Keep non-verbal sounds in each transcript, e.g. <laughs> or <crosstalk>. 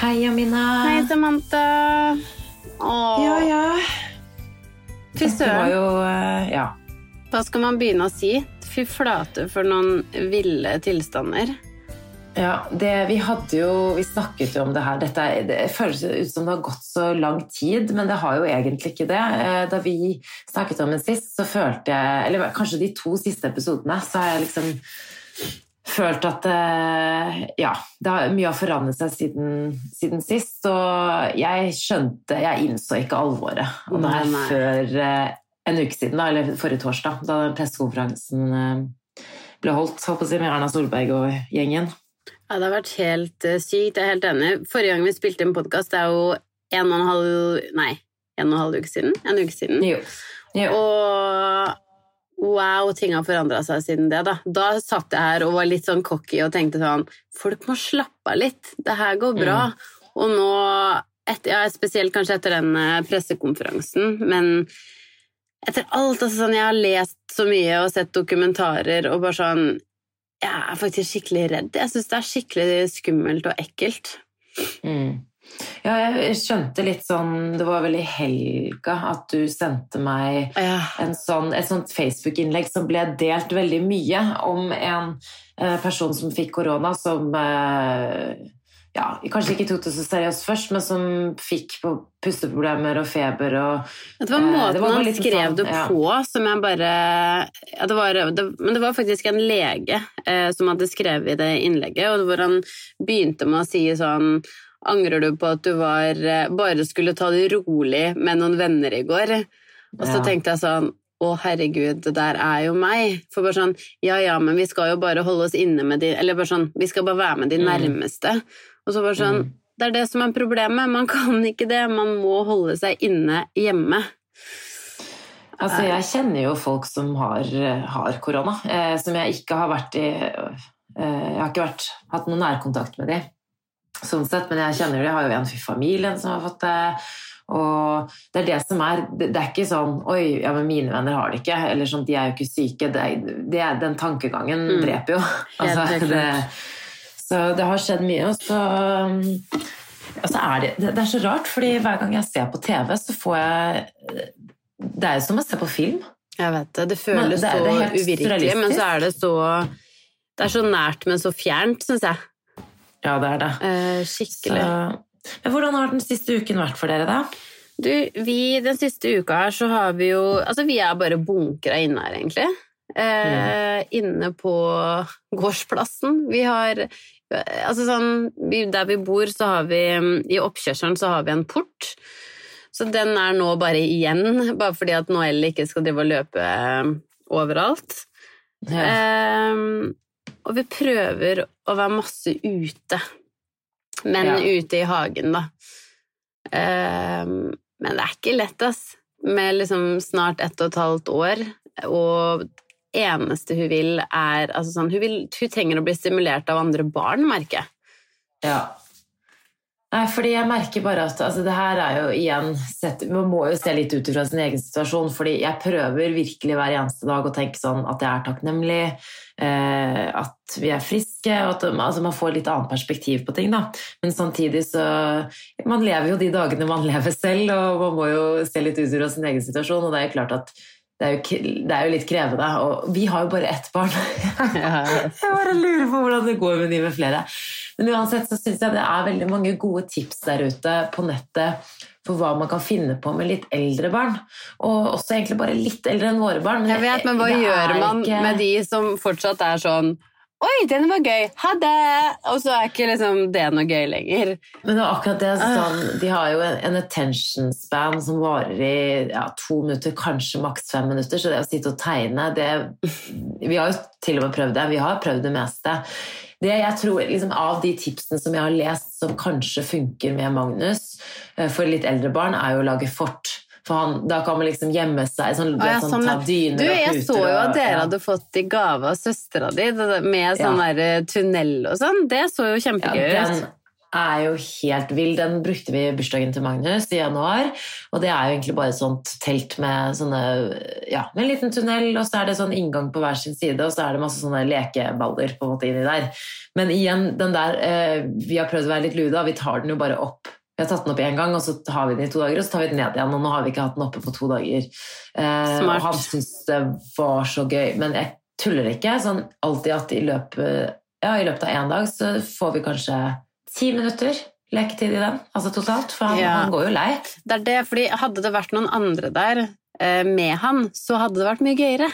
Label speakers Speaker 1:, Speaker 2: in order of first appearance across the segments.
Speaker 1: Hei, Amina.
Speaker 2: Hei, Samantha. Åh,
Speaker 1: Ja, ja.
Speaker 2: fy søren.
Speaker 1: eh, Ja.
Speaker 2: Hva skal man begynne å si? Fy flate for noen ville tilstander.
Speaker 1: Ja, det, vi hadde jo Vi snakket jo om det her. Dette, det føles ut som det har gått så lang tid, men det har jo egentlig ikke det. Eh, Da vi snakket om det sist, så følte jeg Eller kanskje de to siste episodene, så har jeg liksom følt at eh, Ja, det har, mye har forandret seg siden, siden sist. Og jeg skjønte Jeg innså ikke alvoret. Og det er
Speaker 2: nei.
Speaker 1: før eh, en uke siden, da, eller forrige torsdag, da den pressekonferansen eh, ble holdt holdt jeg, si, med Erna Solberg og gjengen.
Speaker 2: Ja, det har vært helt sykt. Jeg er helt enig. Forrige gang vi spilte inn podkast, det er jo en og en halv Nei, en og en halv uke siden. En uke siden.
Speaker 1: Jo. jo.
Speaker 2: Og wow, ting har forandra seg siden det. Da Da satt jeg her og var litt sånn cocky og tenkte sånn Folk må slappe av litt. Det her går bra. Og nå, et, ja, spesielt kanskje etter den eh, pressekonferansen, men etter alt altså sånn, Jeg har lest så mye og sett dokumentarer og bare sånn Jeg er faktisk skikkelig redd. Jeg syns det er skikkelig skummelt og ekkelt.
Speaker 1: Mm. Ja, jeg skjønte litt sånn Det var vel i helga at du sendte meg
Speaker 2: Ja.
Speaker 1: en sånn, et sånt Facebook-innlegg som ble delt veldig mye om en eh, person som fikk korona, som eh, ja, kanskje ikke tok det så seriøst først, men som fikk på pusteproblemer og feber og
Speaker 2: Det var
Speaker 1: Eh,
Speaker 2: måten
Speaker 1: det var
Speaker 2: han skrev
Speaker 1: sånn,
Speaker 2: det
Speaker 1: ja.
Speaker 2: på som jeg bare ja, det var, det, Men det var faktisk en lege eh, som hadde skrevet i det innlegget, og hvor han begynte med å si sånn Angrer du på at du var, eh, bare skulle ta det rolig med noen venner i går? Og så
Speaker 1: Ja.
Speaker 2: tenkte jeg sånn å, herregud, det der er jo meg. For bare sånn, ja ja, men vi skal jo bare holde oss inne med de Eller bare sånn, vi skal bare være med de
Speaker 1: Mm.
Speaker 2: nærmeste. Og så bare sånn,
Speaker 1: Mm.
Speaker 2: det er det som er problemet. Man kan ikke det. Man må holde seg inne hjemme.
Speaker 1: Altså, jeg kjenner jo folk som har, har korona, eh, som jeg ikke har vært i eh, Jeg har ikke vært, hatt noen nærkontakt med de, sånn sett, men jeg kjenner jo, jeg har jo en i familien som har fått det. Og det er det som er Det, det er ikke sånn Oi, ja, men mine venner har det ikke. Eller sånn, de er jo ikke syke. Det er, det er, den tankegangen
Speaker 2: Mm.
Speaker 1: dreper jo. Altså, det, så det har skjedd mye. Og så og så er det, det, det er så rart, fordi hver gang jeg ser på TV, så får jeg Det er jo som å se på film.
Speaker 2: Jeg vet det. Det føles
Speaker 1: det det
Speaker 2: så uvirkelig, men så er det så Det er så nært, men så fjernt, syns jeg.
Speaker 1: Ja, det er det.
Speaker 2: Eh,
Speaker 1: Så,
Speaker 2: skikkelig.
Speaker 1: men hvordan har den siste uken vært for dere, da?
Speaker 2: Du, vi, den siste uka her så har vi jo Altså, vi er bare bunkra inne her, egentlig. Eh, Inne på gårdsplassen. Vi har eh, Altså sånn vi, Der vi bor, så har vi mm, I oppkjørselen så har vi en port. Så den er nå bare igjen, bare fordi at Noelle ikke skal drive og løpe overalt. overalt. Ehm, og vi prøver å være masse ute, men
Speaker 1: Ja.
Speaker 2: ute i hagen, da. Um, men det er ikke lett, ass. Med liksom snart ett og et halvt år, og eneste hun vil, er altså sånn, hun, vil, hun trenger å bli stimulert av andre barn, merker jeg.
Speaker 1: Ja. Nei, fordi jeg merker bare at altså, det her er jo igjen sett, Man må jo se litt ut fra sin egen situasjon, fordi jeg prøver virkelig hver eneste dag å tenke sånn at jeg er takknemlig, eh, at vi er friske, og at altså, man får litt annet perspektiv på ting. da. Men samtidig så Man lever jo de dagene man <laughs> lever selv, og man må jo se litt ut fra sin egen situasjon, og det er jo klart at det er jo, det er jo litt krevende. Og vi har jo bare ett barn. <laughs> Jeg bare lurer på hvordan det går med de med flere. Men uansett så syns jeg det er veldig mange gode tips der ute på nettet for hva man kan finne på med litt eldre barn. Og også egentlig bare litt eldre enn våre barn.
Speaker 2: Jeg vet, men hva gjør man
Speaker 1: ikke-
Speaker 2: med de som fortsatt er sånn Oi, den var gøy! Ha det! Og så er ikke liksom det noe gøy lenger.
Speaker 1: Men det er akkurat det,
Speaker 2: Ah.
Speaker 1: sånn, de har jo en, en attention span som varer i ja, to minutter, kanskje maks fem minutter, så det å sitte og tegne, det Vi har jo til og med prøvd det, vi har prøvd det meste. Det jeg tror, liksom, Av de tipsene som jeg har lest som kanskje funker med Magnus eh, for litt eldre barn, er jo å lage fort. For han, da kan man liksom gjemme seg, sånn,
Speaker 2: ah, ja,
Speaker 1: sånn,
Speaker 2: sånn,
Speaker 1: dyner
Speaker 2: Du,
Speaker 1: og
Speaker 2: jeg
Speaker 1: puter
Speaker 2: så jo at dere
Speaker 1: ja.
Speaker 2: hadde fått i gave av søstera di med sånn
Speaker 1: Ja.
Speaker 2: der tunnel og sånn. Det så jo kjempegøy ut.
Speaker 1: Er jo helt vill. Den brukte vi i bursdagen til Magnus i januar. Og det er jo egentlig bare et sånt telt med sånne Ja, med en liten tunnel, og så er det sånn inngang på hver sin side, og så er det masse sånne lekeballer på en måte inni der. Men igjen, den der eh, Vi har prøvd å være litt luda, vi tar den jo bare opp. Vi har tatt den opp én gang, og så har vi den i to dager, og så tar vi den ned igjen. Og nå har vi ikke hatt den oppe på to dager. Eh, og han syntes det var så gøy. Men jeg tuller ikke. Sånn alltid at i løpet, ja, i løpet av én dag så får vi kanskje ti minutter leketid i den, altså totalt. For han,
Speaker 2: Ja.
Speaker 1: han går jo lei.
Speaker 2: Det er det, fordi hadde det vært noen andre der eh, med han, så hadde det vært mye gøyere.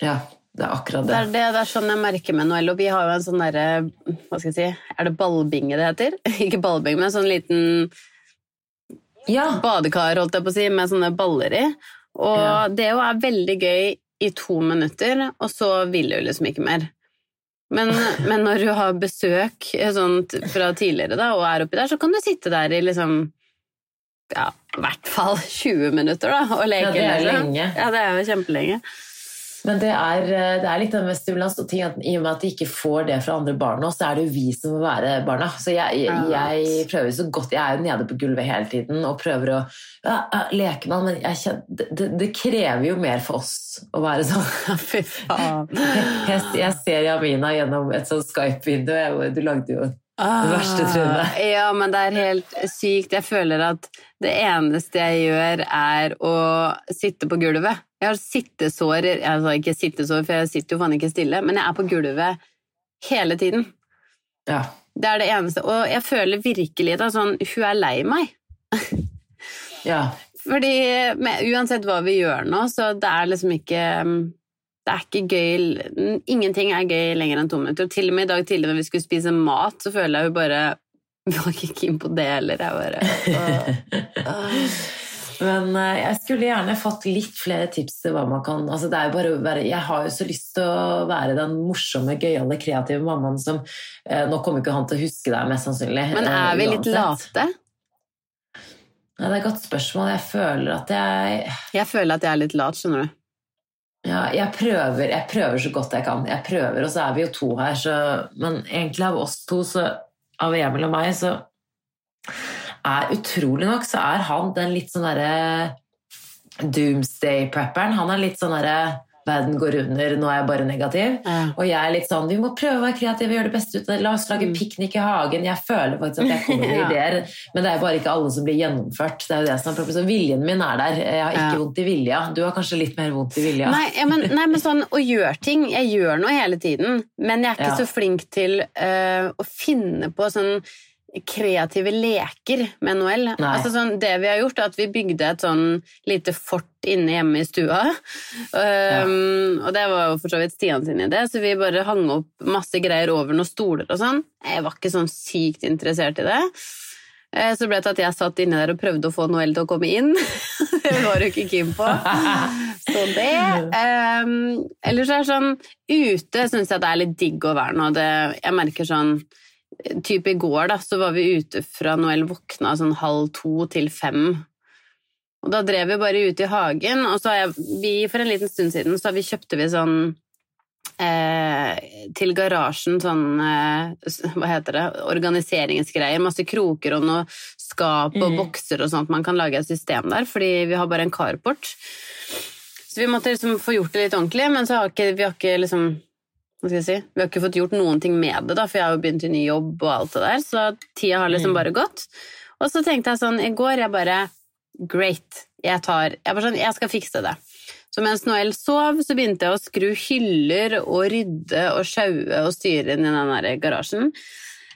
Speaker 1: Ja, det er akkurat
Speaker 2: Det
Speaker 1: det.
Speaker 2: er, det, det er sånn jeg merker med Noel, og vi har jo en sånn derre Hva skal jeg si Er det ballbinge det heter? <laughs> Ikke ballbinge, men en sånn liten
Speaker 1: Ja,
Speaker 2: badekar, holdt jeg på å si, med sånne baller i. Og
Speaker 1: Ja.
Speaker 2: det jo er veldig gøy i to minutter, og så vil du liksom ikke mer. Men, men når du har besøk eh, sånn, fra tidligere da, og er oppi der, så kan du sitte der i liksom ja, i hvert fall 20 minutter da, og leke.
Speaker 1: Ja, det er lenge.
Speaker 2: Ja, det er jo kjempelenge.
Speaker 1: Men det er, eh, det er litt med stimulans. Og ting at I og med at de ikke får det fra andre barn nå, så er det jo vi som må være barna. Så jeg, jeg prøver så godt Jeg er jo nede på gulvet hele tiden og prøver å ja, leke med han, men jeg kjenner, det, det, krever jo mer for oss å være sånn.
Speaker 2: Fy faen. <laughs>
Speaker 1: Jeg, jeg ser Jamina gjennom et sånt Skype-vindu. Du lagde jo Det verste trynet.
Speaker 2: Ah, Ja, men det er helt sykt. Jeg føler at det eneste jeg gjør, er å sitte på gulvet. Jeg har sittesår Altså ikke sittesår, for jeg sitter jo faen ikke stille, men jeg er på gulvet hele tiden.
Speaker 1: Ja.
Speaker 2: Det er det eneste. Og jeg føler virkelig da sånn Hun er lei meg.
Speaker 1: ja.
Speaker 2: Fordi uansett hva vi gjør nå, så det er liksom ikke Det er ikke gøy Ingenting er gøy lenger enn to minutter. Og til og med i dag tidlig når vi skulle spise mat, så føler jeg jo bare Vi <laughs> var ikke keen på det heller. Jeg bare.
Speaker 1: Men eh, jeg skulle gjerne fått litt flere tips til hva man kan altså det er jo bare være, Jeg har jo så lyst til å være den morsomme, gøyale, kreative mammaen som eh, Nå kommer ikke han til å huske deg, mest sannsynlig.
Speaker 2: Men
Speaker 1: eh,
Speaker 2: er vi litt late?
Speaker 1: Ja, det er et godt spørsmål. Jeg føler at jeg
Speaker 2: Jeg føler at jeg er litt lat, skjønner du.
Speaker 1: Ja, jeg prøver, jeg prøver så godt jeg kan. Jeg prøver, og så er vi jo to her, så Men egentlig av oss to, så Av Emil og meg, så er utrolig nok så er han den litt sånn derre doomsday-prepperen. Han er litt sånn derre Verden går under, nå er jeg bare negativ. Og jeg er litt sånn Vi må prøve å være kreative, gjøre det beste ut av det. La oss lage
Speaker 2: Mm.
Speaker 1: piknik i hagen. Jeg føler faktisk at jeg kommer med <laughs>
Speaker 2: Ja.
Speaker 1: ideer, men det er bare ikke alle som blir gjennomført. Det er jo det som er problemet. Så viljen min er der. Jeg har ikke
Speaker 2: Ja.
Speaker 1: vondt i vilja. Du har kanskje litt mer vondt i vilja.
Speaker 2: Nei, ja, men, nei, men sånn å gjøre ting Jeg gjør noe hele tiden, men jeg er ikke
Speaker 1: Ja.
Speaker 2: så flink til eh, å finne på sånn kreative leker med Noel. Altså sånn, det vi har gjort, er at vi bygde et sånn lite fort inne hjemme i stua. Um, Og det var jo for så vidt Stian sin idé, så vi bare hang opp masse greier over noen stoler og sånn. Jeg var ikke sånn sykt interessert i det. Eh, Så ble det til at jeg satt inne der og prøvde å få Noel til å komme inn. <laughs> det var hun ikke keen på. <laughs> Så det um, Ellers er det sånn Ute syns jeg det er litt digg å være nå. Det, jeg merker sånn Typ i går, da, så var vi ute fra Noel våkna sånn halv to til fem. Og da drev vi bare ute i hagen, og så har jeg vi, For en liten stund siden så har vi kjøpte vi sånn eh, til garasjen sånn eh, Hva heter det? Organiseringsgreier. Masse kroker og noe skap og
Speaker 1: Mm.
Speaker 2: bokser og sånt. Man kan lage et system der, fordi vi har bare en carport. Så vi måtte liksom få gjort det litt ordentlig, men så har ikke, vi har ikke liksom hva skal jeg si? Vi har ikke fått gjort noen ting med det, da, for jeg har jo begynt i ny jobb og alt det der, så tida har liksom
Speaker 1: Mm.
Speaker 2: bare gått. Og så tenkte jeg sånn i går, jeg bare Great. Jeg tar Jeg bare sånn, jeg skal fikse det. Så mens Noel sov, så begynte jeg å skru hyller og rydde og sjaue og styre inn i den der garasjen.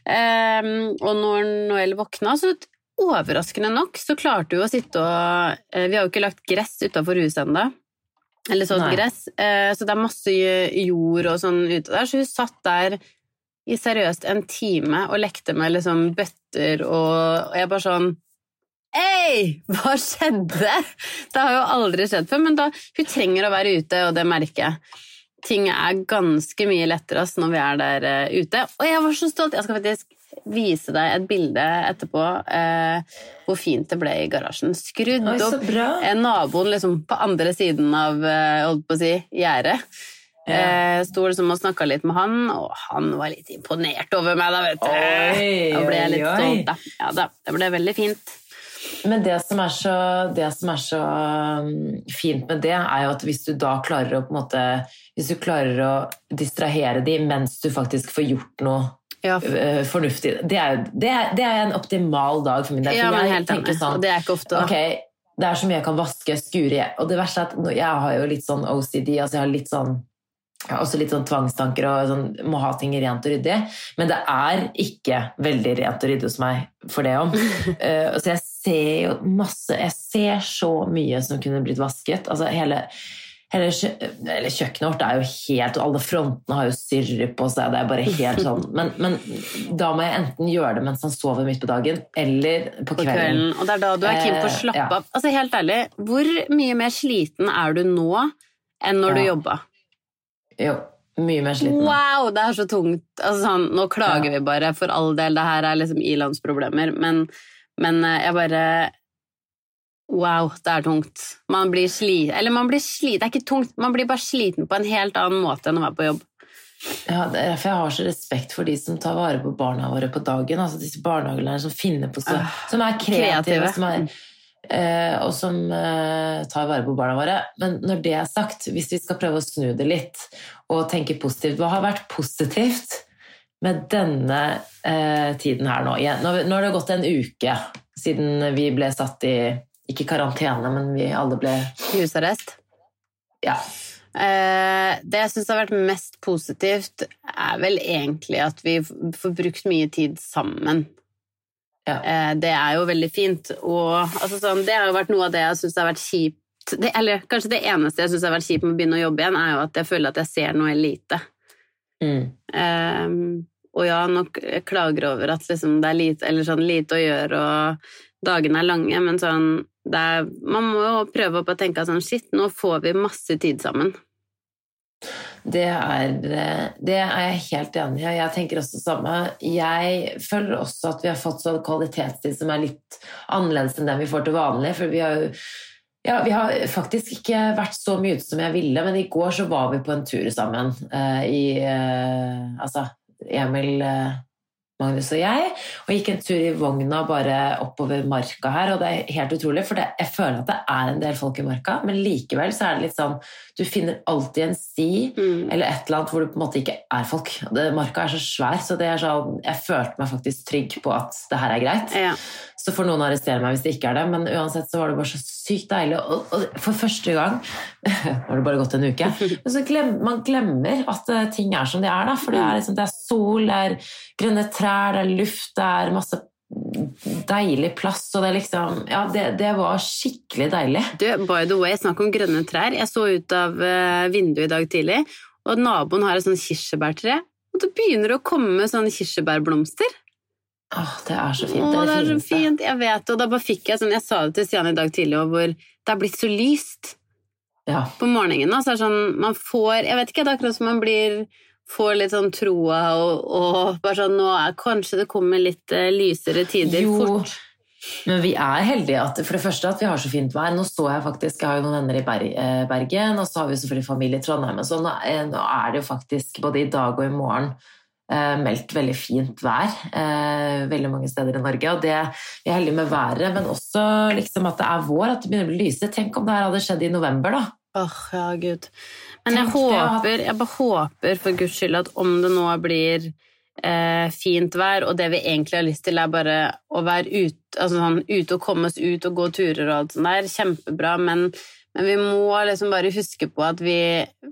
Speaker 2: Um, og når Noel våkna, så overraskende nok så klarte hun å sitte og eh, Vi har jo ikke lagt gress utafor huset ennå. Eller sånt gress. Eh, så det er masse jord og sånn ute der. Så hun satt der i seriøst en time og lekte med liksom bøtter og, og jeg bare sånn Hei! Hva skjedde? Det har jo aldri skjedd før. Men da, hun trenger å være ute, og det merker jeg. Ting er ganske mye lettere når vi er der eh, ute. Og jeg var så stolt! Jeg skal faktisk vise deg et bilde etterpå eh, hvor fint det ble i garasjen. Skrudd
Speaker 1: Oi,
Speaker 2: opp eh, naboen liksom på andre siden av eh, holdt på å si, gjerdet.
Speaker 1: Ja.
Speaker 2: Eh, Sto liksom og snakka litt med han, og han var litt imponert over meg, da, vet du.
Speaker 1: Oi,
Speaker 2: da ble jeg litt
Speaker 1: oi,
Speaker 2: stolt, da. Ja da, det ble veldig fint.
Speaker 1: Men det som er så, det som er så um, fint med det, er jo at hvis du da klarer å på en måte Hvis du klarer å distrahere de mens du faktisk får gjort noe
Speaker 2: Ja,
Speaker 1: øh, fornuftig det er, det, er, det er en optimal dag for min del.
Speaker 2: ja men helt enig.
Speaker 1: sånn,
Speaker 2: Og det er ikke ofte, da.
Speaker 1: Ok, det er så mye jeg kan vaske, skure. Og det verste er at jeg har jo litt sånn OCD, altså jeg har litt sånn jeg har også litt sånn tvangstanker og sånn, må ha ting rent og ryddig. Men det er ikke veldig rent og ryddig hos meg for det om. <laughs> uh, så jeg ser jo masse Jeg ser så mye som kunne blitt vasket. Altså hele, hele eller kjøkkenet vårt er jo helt Alle frontene har jo syrre på seg. Det er bare helt sånn. <laughs> Men, men da må jeg enten gjøre det mens han sover midt på dagen, eller på
Speaker 2: På
Speaker 1: kvelden.
Speaker 2: kvelden. Og det er da du er keen på å
Speaker 1: Eh, ja.
Speaker 2: av. Altså Helt ærlig, hvor mye mer sliten er du nå enn når du
Speaker 1: Ja.
Speaker 2: jobba?
Speaker 1: Jo, mye mer sliten.
Speaker 2: Wow, det er så tungt! Altså, sånn, nå klager
Speaker 1: Ja.
Speaker 2: vi bare, for all del. Det her er liksom ilandsproblemer. Men, men eh, jeg bare Wow, det er tungt. Man blir sliten Eller man blir sliten, det er ikke tungt, man blir bare sliten på en helt annen måte enn å være på jobb.
Speaker 1: Ja, det er derfor jeg har så respekt for de som tar vare på barna våre på dagen. Altså disse barnehagelærerne som finner på så,
Speaker 2: Ah,
Speaker 1: Som er kreative,
Speaker 2: kreative.
Speaker 1: Som er, eh, og som eh, tar vare på barna våre. Men når det er sagt, hvis vi skal prøve å snu det litt og tenke positivt Hva har vært positivt med denne eh, tiden her nå? Nå, nå har det gått en uke siden vi ble satt i ikke karantene, men vi alle ble
Speaker 2: Husarrest.
Speaker 1: Ja.
Speaker 2: Eh, det jeg syns har vært mest positivt, er vel egentlig at vi får brukt mye tid sammen.
Speaker 1: Ja.
Speaker 2: Eh, det er jo veldig fint. Og altså, sånn, det har jo vært noe av det jeg syns har vært kjipt det, Eller kanskje det eneste jeg syns har vært kjipt med å begynne å jobbe igjen, er jo at jeg føler at jeg ser noe lite.
Speaker 1: mm.
Speaker 2: Eh, og ja, nok klager over at liksom, det er lite, eller sånn, lite å gjøre, og dagene er lange, men sånn er, Man må jo prøve å tenke sånn Shit, nå får vi masse tid sammen.
Speaker 1: Det er, det er jeg helt enig i. og Jeg tenker også det samme. Jeg føler også at vi har fått sånn kvalitetstid som er litt annerledes enn den vi får til vanlig. For vi har jo ja, vi har faktisk ikke vært så mye ute som jeg ville, men i går så var vi på en tur sammen. eh, I eh, Altså Emil, eh, Magnus og jeg, og gikk en tur i vogna bare oppover marka her, og det er helt utrolig, for det, jeg føler at det er en del folk i marka, men likevel så er det litt sånn Du finner alltid en sti
Speaker 2: Mm.
Speaker 1: eller et eller annet hvor det på en måte ikke er folk. Det, marka er så svær, så det er sånn, jeg følte meg faktisk trygg på at det her er greit.
Speaker 2: Ja.
Speaker 1: Så får noen arrestere meg hvis det ikke er det, men uansett så var det bare så sykt deilig. Og, og for første gang Nå <laughs> har det bare gått en uke. <laughs> Men så glem, man glemmer at eh, ting er som de er, da. For det er, liksom, det er sol, det er grønne trær, det er luft, det er masse deilig plass, og det er liksom Ja, det, det var skikkelig deilig.
Speaker 2: Du, by the way, snakk om grønne trær. Jeg så ut av eh, vinduet i dag tidlig, og naboen har et sånt kirsebærtre. Og det begynner å komme sånne kirsebærblomster.
Speaker 1: Åh, det er så fint.
Speaker 2: Åh, det er så fint. Jeg vet, og da bare fikk jeg sånn Jeg sa det til Stian i dag tidlig, og hvor det er blitt så lyst
Speaker 1: Ja.
Speaker 2: på morgenen. Da, så er det sånn, man får Jeg vet ikke, det er akkurat som man blir får litt sånn troa, og, og bare sånn Nå er kanskje det kommer litt uh, lysere tider
Speaker 1: Jo,
Speaker 2: fort.
Speaker 1: Men vi er heldige at, for det første at vi har så fint vær. Nå så jeg faktisk, jeg har jo noen venner i eh, Bergen, og så har vi selvfølgelig familie i Trondheim. og Så nå, er- nå er det jo faktisk både i dag og i morgen eh, meldt veldig fint vær eh, veldig mange steder i Norge. Og det, vi er heldige med været, men også liksom at det er vår, at det begynner å bli lyse. Tenk om det her hadde skjedd i november, da.
Speaker 2: Åh, ja, gud. Men jeg håper, jeg bare håper for guds skyld at om det nå blir eh, fint vær, og det vi egentlig har lyst til, er bare å være ute, altså sånn, ute og komme oss ut og gå turer og alt sånt der, kjempebra, men, men vi må liksom bare huske på at vi,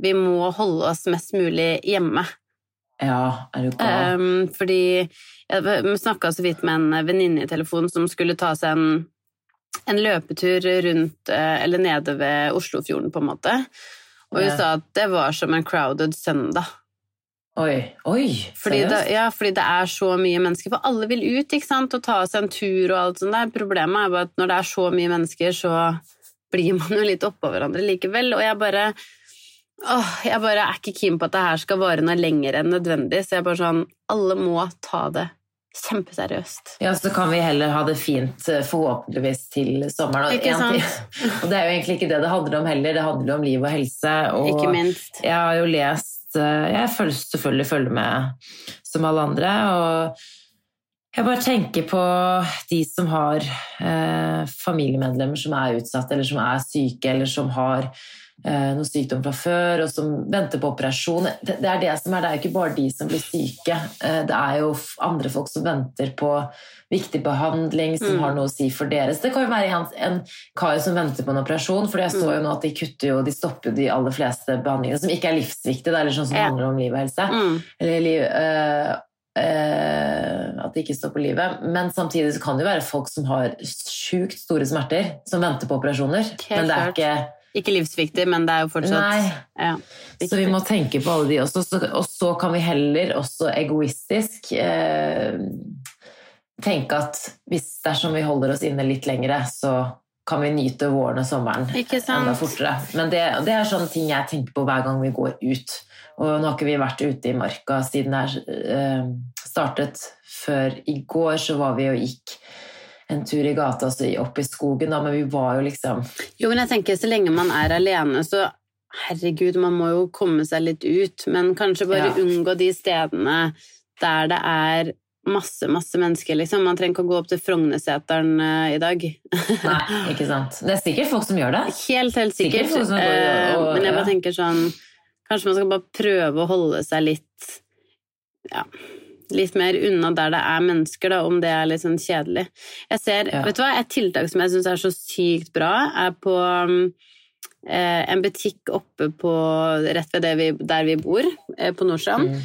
Speaker 2: vi må holde oss mest mulig hjemme.
Speaker 1: Ja, er du gal?
Speaker 2: Um, fordi jeg snakka så vidt med en venninne i telefonen som skulle ta seg en, en løpetur rundt eh, eller nede ved Oslofjorden, på en måte. Og hun
Speaker 1: Ja.
Speaker 2: sa at det var som en crowded søndag.
Speaker 1: Oi, oi,
Speaker 2: Fordi det, ja, fordi det er så mye mennesker. For alle vil ut ikke sant? og ta seg en tur og alt sånt der. Problemet er bare at når det er så mye mennesker, så blir man jo litt oppå hverandre likevel. Og jeg bare Åh, jeg bare er ikke keen på at det her skal vare noe lenger enn nødvendig. Så jeg er bare sånn Alle må ta det kjempeseriøst.
Speaker 1: Ja, så kan vi heller ha det fint eh, forhåpentligvis til sommeren. Og,
Speaker 2: Ikke sant?
Speaker 1: ting- og det er jo egentlig ikke det det handler om heller, det handler om liv og helse. Og
Speaker 2: Ikke minst.
Speaker 1: jeg har jo lest eh, Jeg følger, selvfølgelig følger med som alle andre, og jeg bare tenker på de som har eh, familiemedlemmer som er utsatt, eller som er syke, eller som har noe sykdom fra før, og som venter på operasjon. Det, det er det som er, det er jo ikke bare de som blir syke. Eh, det er jo andre folk som venter på viktig behandling, som
Speaker 2: Mm.
Speaker 1: har noe å si for deres. Det kan jo være en, en kar som venter på en operasjon, for jeg så
Speaker 2: Mm.
Speaker 1: jo nå at de kutter jo, de stopper jo de aller fleste behandlingene som ikke er livsviktige, det er eller sånn som
Speaker 2: Ja.
Speaker 1: handler om liv og helse.
Speaker 2: Mm.
Speaker 1: Eller liv, øh, Uh, at de ikke stopper livet. Men samtidig så kan det jo være folk som har sjukt store smerter, som venter på operasjoner. men det er ikke
Speaker 2: Ikke livsviktig, men det er jo fortsatt. Ja,
Speaker 1: Så vi må tenke på alle de også. Så, og så kan vi heller også egoistisk eh, tenke at hvis dersom vi holder oss inne litt lengre, så kan vi nyte våren og sommeren enda fortere. Men det, det er sånne ting jeg tenker på hver gang vi går ut. Og nå har ikke vi vært ute i marka siden det eh, startet. Før i går så var vi og gikk en tur i gata, altså opp i skogen, da, men vi var jo liksom
Speaker 2: Jo, men jeg tenker så lenge man er alene, så herregud, man må jo komme seg litt ut, men kanskje bare
Speaker 1: Ja.
Speaker 2: unngå de stedene der det er masse, masse mennesker, liksom. Man trenger ikke å gå opp til Frognerseteren eh, i dag. <laughs>
Speaker 1: Nei, ikke sant. Det er sikkert folk som gjør det.
Speaker 2: Helt, helt
Speaker 1: Sikkert
Speaker 2: sikkert.
Speaker 1: går og-
Speaker 2: Eh,
Speaker 1: og-
Speaker 2: men jeg bare
Speaker 1: ja.
Speaker 2: tenker sånn Kanskje man skal bare prøve å holde seg litt Ja, litt mer unna der det er mennesker, da, om det er litt sånn kjedelig. Jeg ser,
Speaker 1: Ja.
Speaker 2: vet du hva, Et tiltak som jeg syns er så sykt bra, er på um, eh, en butikk oppe på rett ved vi, der vi bor, eh, på Nordstrand.
Speaker 1: Mm.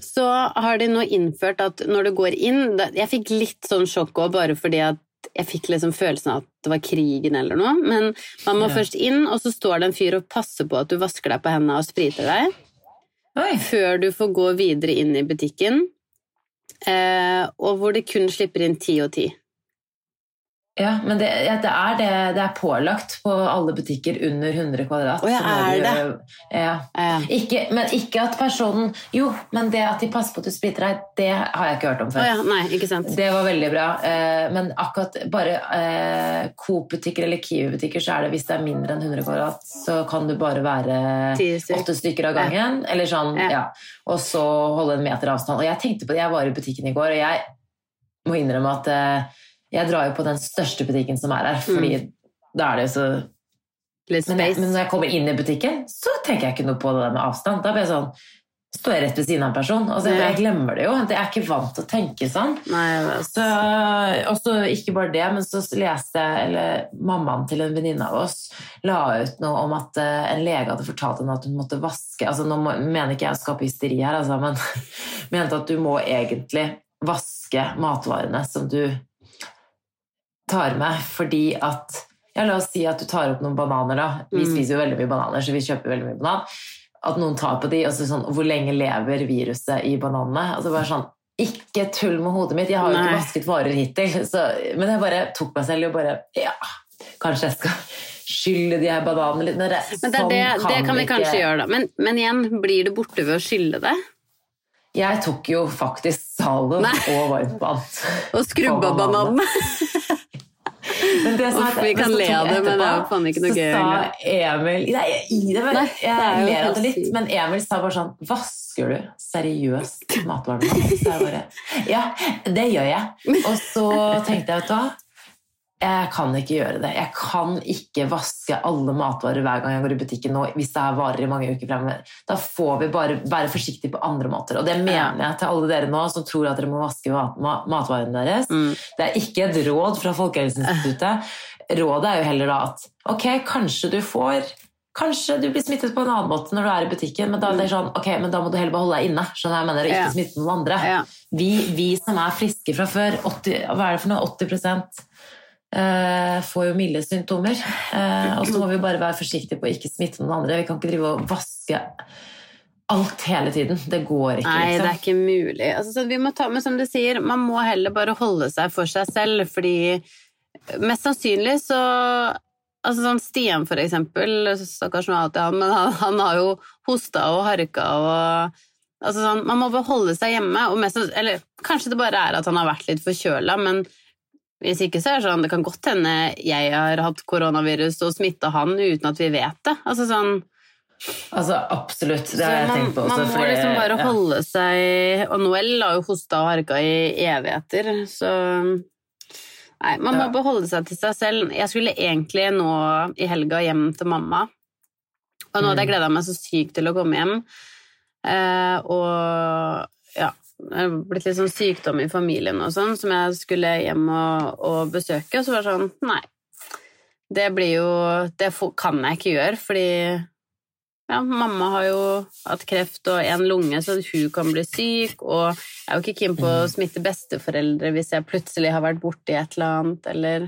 Speaker 2: Så har de nå innført at når du går inn da- Jeg fikk litt sånn sjokk òg, bare fordi at jeg fikk liksom følelsen av at det var krigen eller noe. Men man må
Speaker 1: Ja.
Speaker 2: først inn, og så står det en fyr og passer på at du vasker deg på hendene og spriter deg.
Speaker 1: Oi.
Speaker 2: Før du får gå videre inn i butikken. Eh, og hvor de kun slipper inn ti og ti.
Speaker 1: Ja, men det, ja, det, er det, det er pålagt på alle butikker under 100 kvadrat.
Speaker 2: Oh, ja, er
Speaker 1: du-
Speaker 2: det?
Speaker 1: Ja.
Speaker 2: Eh,
Speaker 1: Ikke, men ikke at personen Jo, men det at de passer på at du spriter deg, det har jeg ikke hørt om før.
Speaker 2: ja, nei, ikke sant.
Speaker 1: Det var veldig bra. Eh, Men akkurat bare eh, Coop-butikker eller Kiwi-butikker, så er det hvis det er mindre enn 100 kvadrat, så kan du bare være åtte stykker av gangen. Eller sånn,
Speaker 2: Ja.
Speaker 1: ja. Og så holde en meter avstand. Og jeg tenkte på det, jeg var i butikken i går, og jeg må innrømme at eh, jeg drar jo på den største butikken som er her, fordi da er det jo så men, jeg, men når jeg kommer inn i butikken, så tenker jeg ikke noe på det med avstand. Da blir jeg sånn Står jeg rett ved siden av en person? Altså,
Speaker 2: jeg,
Speaker 1: Jeg glemmer det jo. Jeg er ikke vant til å tenke sånn. Og så ikke bare det, men så leste jeg eller mammaen til en venninne av oss la ut noe om at eh, en lege hadde fortalt henne at hun måtte vaske altså Nå mener ikke jeg å skape hysteri her, altså, men <laughs> mente at du må egentlig vaske matvarene som du tar med, fordi at ja, La oss si at du tar opp noen bananer. da. Vi
Speaker 2: Mm.
Speaker 1: spiser jo veldig mye bananer, så vi kjøper veldig mye banan. At noen tar på de, og så sånn Hvor lenge lever viruset i bananene? Altså bare sånn Ikke tull med hodet mitt. Jeg har jo ikke vasket varer hittil. Så, men jeg bare tok meg selv og bare Ja, kanskje jeg skal skylle de her bananene litt. Men det,
Speaker 2: Men det, det,
Speaker 1: kan,
Speaker 2: det kan vi
Speaker 1: ikke-
Speaker 2: kanskje gjøre, da. Men, men igjen, blir det borte ved å skylle det?
Speaker 1: Jeg tok jo faktisk Zalo og varmtvann.
Speaker 2: Og skrubba
Speaker 1: bananene. <laughs> Men det
Speaker 2: Uff, vi kan le av det, men det er jo faen ikke noe gøy.
Speaker 1: så
Speaker 2: sa.
Speaker 1: Emil Nei, jeg, jeg
Speaker 2: er
Speaker 1: ler av det litt, men Emil sa bare sånn Vasker du seriøst matvarene? Så jeg bare Ja, det gjør jeg. Og så tenkte jeg, vet du hva jeg kan ikke gjøre det. Jeg kan ikke vaske alle matvarer hver gang jeg går i butikken nå, hvis det er varer i mange uker fremover. Da får vi bare være forsiktige på andre måter. Og det mener jeg til alle dere nå som tror at dere må vaske mat matvarene deres.
Speaker 2: Mm.
Speaker 1: Det er ikke et råd fra Folkehelseinstituttet. Rådet er jo heller da at ok, kanskje du får Kanskje du blir smittet på en annen måte når du er i butikken, men da, er det sånn, ok, men da må du heller bare holde deg inne. Skjønner jeg, jeg mener, og ikke
Speaker 2: Ja.
Speaker 1: smitte noen andre.
Speaker 2: Ja.
Speaker 1: Vi, vi som er friske fra før, 80, hva er det for noe? 80 eh, får jo milde symptomer. Eh, og så må vi bare være forsiktige på å ikke smitte noen andre. Vi kan ikke drive og vaske alt hele tiden. Det går ikke.
Speaker 2: Nei, det er
Speaker 1: liksom.
Speaker 2: ikke mulig. Altså, så vi må ta, med, som du sier, man må heller bare holde seg for seg selv, fordi mest sannsynlig så Altså sånn Stian, for eksempel, stakkars nå alltid han, men han, han har jo hosta og harka og Altså sånn, man må bare holde seg hjemme, mest, eller kanskje det bare er at han har vært litt forkjøla, men hvis ikke så er det sånn, det kan godt hende jeg har hatt koronavirus og smitta han uten at vi vet det. Altså sånn,
Speaker 1: Altså, absolutt. Det har jeg
Speaker 2: man,
Speaker 1: tenkt på også.
Speaker 2: man må
Speaker 1: fordi-
Speaker 2: liksom bare
Speaker 1: ja.
Speaker 2: holde seg Og Noel har jo hosta og harka i evigheter, så Nei, man må
Speaker 1: Ja.
Speaker 2: bare holde seg til seg selv. Jeg skulle egentlig nå i helga hjem til mamma, og nå hadde jeg
Speaker 1: Mm.
Speaker 2: gleda meg så sykt til å komme hjem. Eh, og ja, det er blitt litt sånn sykdom i familien og sånn, som jeg skulle hjem og, og besøke, og så var det sånn Nei. Det blir jo Det kan jeg ikke gjøre, fordi ja, mamma har jo hatt kreft og en lunge, så hun kan bli syk, og jeg er jo ikke keen på å smitte besteforeldre hvis jeg plutselig har vært borti et eller annet, eller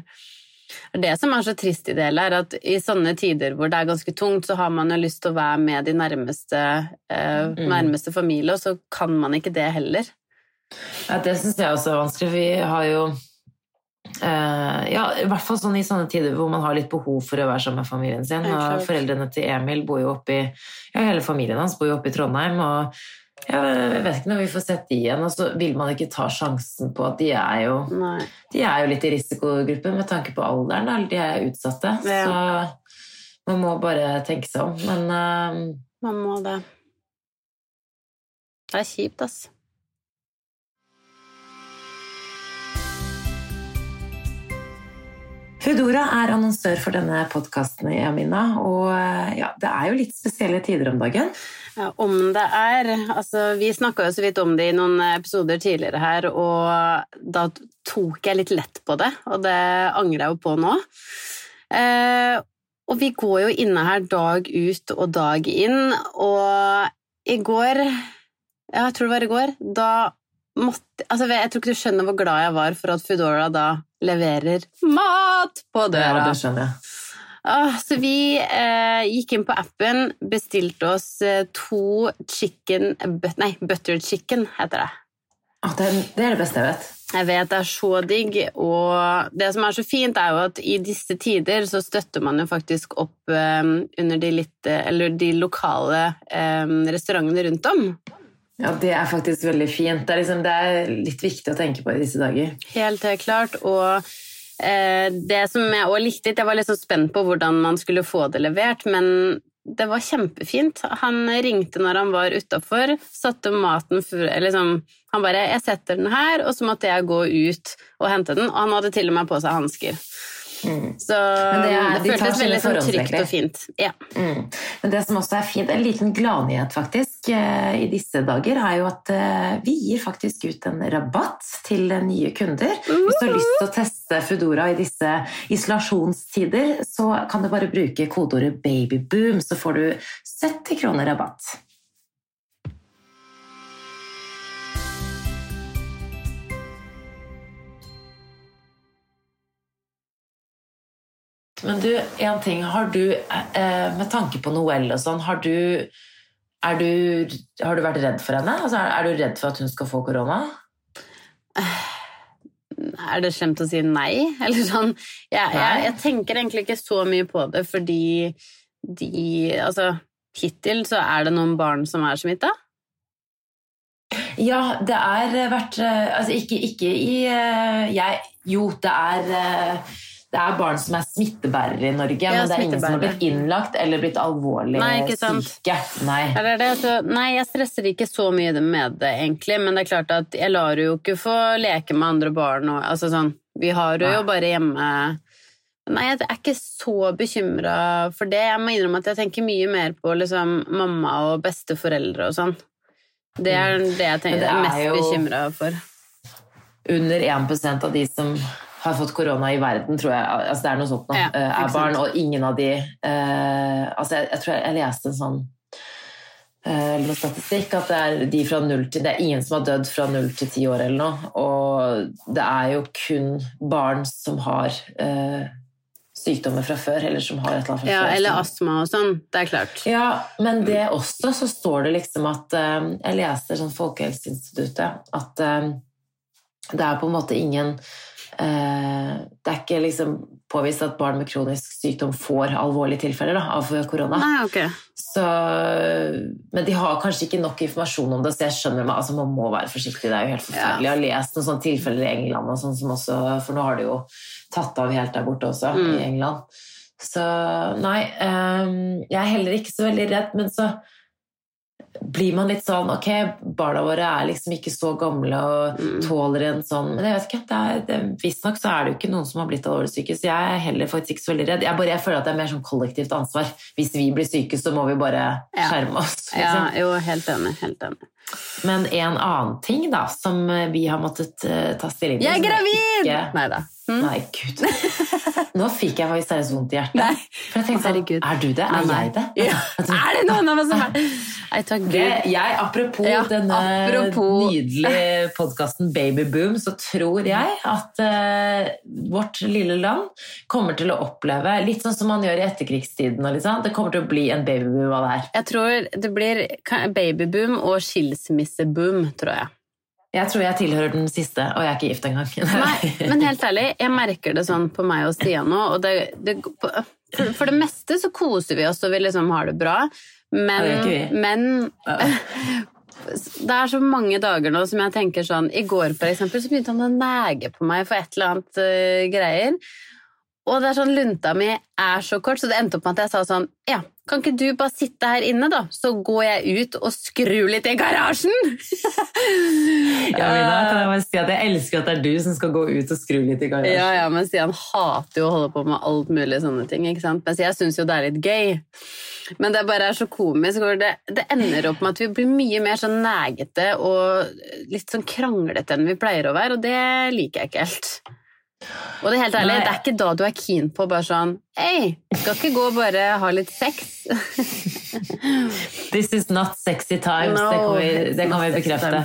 Speaker 2: det som er så trist i det hele, er at i sånne tider hvor det er ganske tungt, så har man jo lyst til å være med de nærmeste, eh, nærmeste familie, og så kan man ikke det heller.
Speaker 1: Ja, det syns jeg også er vanskelig. Vi har jo eh, Ja, i hvert fall sånn i sånne tider hvor man har litt behov for å være sammen med familien sin. Og foreldrene til Emil bor jo oppe i Ja, hele familien hans bor jo oppe i Trondheim, og jeg vet ikke når vi får sett de igjen. Og så vil man ikke ta sjansen på at de er jo. De er jo litt i risikogruppen med tanke på alderen. Da. De er utsatte.
Speaker 2: Ja.
Speaker 1: Så man må bare tenke seg om. Men uh,
Speaker 2: Man må det. Det er kjipt, ass.
Speaker 1: Foodora er annonsør for denne podkasten, Amina. Og eh, ja, det er jo litt spesielle tider om dagen.
Speaker 2: Ja, om det er Altså, vi snakka jo så vidt om det i noen episoder tidligere her, og da tok jeg litt lett på det, og det angrer jeg jo på nå. Eh, og vi går jo inne her dag ut og dag inn, og i går Ja, jeg tror det var i går. Da måtte Altså, jeg tror ikke du skjønner hvor glad jeg var for at Foodora da leverer mat på døra.
Speaker 1: Ja, det skjønner jeg.
Speaker 2: Ah, så vi eh, gikk inn på appen, bestilte oss eh, to chicken but, Nei, butter chicken heter det.
Speaker 1: Ah, det, er, det er det beste jeg vet.
Speaker 2: Jeg vet det er så digg, og det som er så fint, er jo at i disse tider så støtter man jo faktisk opp eh, under de litt eh, Eller de lokale eh, restaurantene rundt om.
Speaker 1: Ja, det er faktisk veldig fint. Det er, liksom, det er litt viktig å tenke på i disse dager.
Speaker 2: Helt klart. Og eh, det som jeg også likte litt, jeg var litt så spent på hvordan man skulle få det levert, men det var kjempefint. Han ringte når han var utafor, satte maten for, liksom, Han bare 'Jeg setter den her', og så måtte jeg gå ut og hente den. Og han hadde til og med på seg hansker. Så
Speaker 1: Men
Speaker 2: det,
Speaker 1: det er- de
Speaker 2: føltes veldig sånn trygt og fint. Ja.
Speaker 1: Mm. Men det som også er fint, en liten gladnyhet faktisk eh, i disse dager, er jo at eh, vi gir faktisk ut en rabatt til nye kunder. Hvis du har lyst til å teste Foodora i disse isolasjonstider, så kan du bare bruke kodeordet 'babyboom', så får du 70 kroner rabatt. Men du, en ting. Har du, eh, med tanke på Noel og sånn, har du, du, har du vært redd for henne? Altså, er, du redd for at hun skal få korona?
Speaker 2: Er det slemt å si nei? <laughs> Eller sånn jeg, jeg, jeg tenker egentlig ikke så mye på det, fordi de Altså, hittil så er det noen barn som er smitta.
Speaker 1: Ja, det er vært eh, Altså, ikke, ikke i eh, jeg, Jo, det er det er barn som er smittebærere i Norge, men det er ingen som har blitt innlagt eller blitt alvorlig
Speaker 2: Nei,
Speaker 1: syke. Nei.
Speaker 2: Eller det, så, nei, jeg stresser ikke så mye med det, egentlig, men det er klart at jeg lar jo ikke få leke med andre barn. Og, altså sånn, vi har jo
Speaker 1: jo
Speaker 2: bare hjemme Nei, jeg er ikke så bekymra for det. Jeg må innrømme at jeg tenker mye mer på liksom, mamma og besteforeldre og sånn. Det er det jeg tenker,
Speaker 1: det
Speaker 2: er mest
Speaker 1: jo-
Speaker 2: bekymra for.
Speaker 1: Under 1% av de som har fått korona i verden, tror jeg altså det er noe sånt nå,
Speaker 2: Ja,
Speaker 1: eh, er barn, og ingen av de eh, altså jeg, jeg tror jeg, jeg leste en sånn eh, statistikk at det er de fra 0 til Det er ingen som har dødd fra null til ti år eller noe, og det er jo kun barn som har eh, sykdommer fra før, eller som har et eller annet fra
Speaker 2: Ja,
Speaker 1: før.
Speaker 2: eller astma og sånn. Det er klart.
Speaker 1: Ja, men det også så står det liksom at eh, Jeg leser sånn Folkehelseinstituttet at eh, det er på en måte ingen Det er ikke liksom påvist at barn med kronisk sykdom får alvorlige tilfeller da, av korona.
Speaker 2: Nei, okay.
Speaker 1: Så, men de har kanskje ikke nok informasjon om det, så jeg skjønner meg, altså man må være forsiktig. Det er jo helt forferdelig. Jeg har lest noen sånne tilfeller i England, og sånn som også, for nå har det jo tatt av helt der borte også,
Speaker 2: Mm.
Speaker 1: i England. Så nei, um, jeg er heller ikke så veldig redd, men så blir man litt sånn Ok, barna våre er liksom ikke så gamle og
Speaker 2: Mm.
Speaker 1: tåler en sånn Men jeg vet ikke, det det, visstnok så er det jo ikke noen som har blitt alvorlig syke, så jeg er heller faktisk ikke så veldig redd. Jeg, bare, jeg føler at det er mer sånn kollektivt ansvar. Hvis vi blir syke, så må vi bare skjerme oss.
Speaker 2: Ja, jo, helt enig. Helt enig.
Speaker 1: Men en annen ting da, som vi har måttet uh, ta stilling til
Speaker 2: Jeg er gravid!
Speaker 1: ikke-
Speaker 2: Nei Hm?
Speaker 1: Nei, gud. Nå fikk jeg faktisk seriøst vondt i hjertet.
Speaker 2: Nei.
Speaker 1: For jeg tenkte sånn, er du det? Er jeg det? <laughs>
Speaker 2: Ja. Er det noen av oss som er Nei, takk
Speaker 1: Det,
Speaker 2: Gud.
Speaker 1: jeg, apropos
Speaker 2: Ja,
Speaker 1: denne
Speaker 2: apropos-
Speaker 1: nydelige podkasten Babyboom, så tror jeg at uh, vårt lille land kommer til å oppleve, litt sånn som man gjør i etterkrigstiden, liksom. det kommer til å bli en babyboom av det her.
Speaker 2: Jeg tror det blir babyboom og skilsmisseboom, tror jeg.
Speaker 1: Jeg tror jeg tilhører den siste, og jeg er ikke gift engang. <laughs>
Speaker 2: Nei, men helt ærlig, jeg merker det sånn på meg og Stian nå, og det, det, for, det meste så koser vi oss og vi liksom har det bra, men,
Speaker 1: det
Speaker 2: men <laughs> det er så mange dager nå som jeg tenker sånn I går for eksempel så begynte han å nege på meg for et eller annet uh, greier. Og det er sånn, lunta mi er så kort, så det endte opp med at jeg sa sånn Ja, kan ikke du bare sitte her inne, da? Så går jeg ut og skrur litt i garasjen! <laughs>
Speaker 1: Ja, Mina, kan jeg bare si at jeg elsker at det er du som skal gå ut og skru litt i garasjen.
Speaker 2: Ja, ja, men Stian hater jo å holde på med alt mulig sånne ting, ikke sant? Mens jeg syns jo det er litt gøy. Men det bare er så komisk, det, det ender opp med at vi blir mye mer sånn negete og litt sånn kranglete enn vi pleier å være, og det liker jeg ikke helt. Og det er helt ærlig,
Speaker 1: Nei.
Speaker 2: det er ikke da du er keen på bare sånn Hei, skal ikke gå og bare ha litt sex?
Speaker 1: This is not sexy times,
Speaker 2: No,
Speaker 1: det kan vi, det kan vi bekrefte.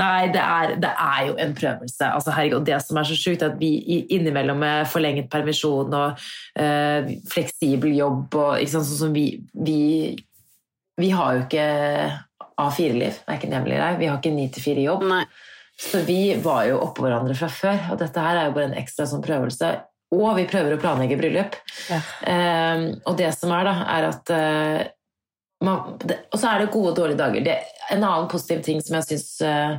Speaker 1: Nei, det er, det er jo en prøvelse. Altså, herregud, det som er så sjukt, er at vi innimellom med forlenget permisjon og eh, fleksibel jobb og ikke sant, sånn som vi, vi Vi har jo ikke A4-liv, Det er ikke nemlig deg. Vi har ikke 9-4-jobb. Så vi var jo oppå hverandre fra før, og dette her er jo bare en ekstra sånn prøvelse. Og vi prøver å planlegge bryllup.
Speaker 2: Ja.
Speaker 1: Um, og det som er, da, er at uh, man, det, Og så er det gode og dårlige dager. Det, en annen positiv ting som jeg syns uh,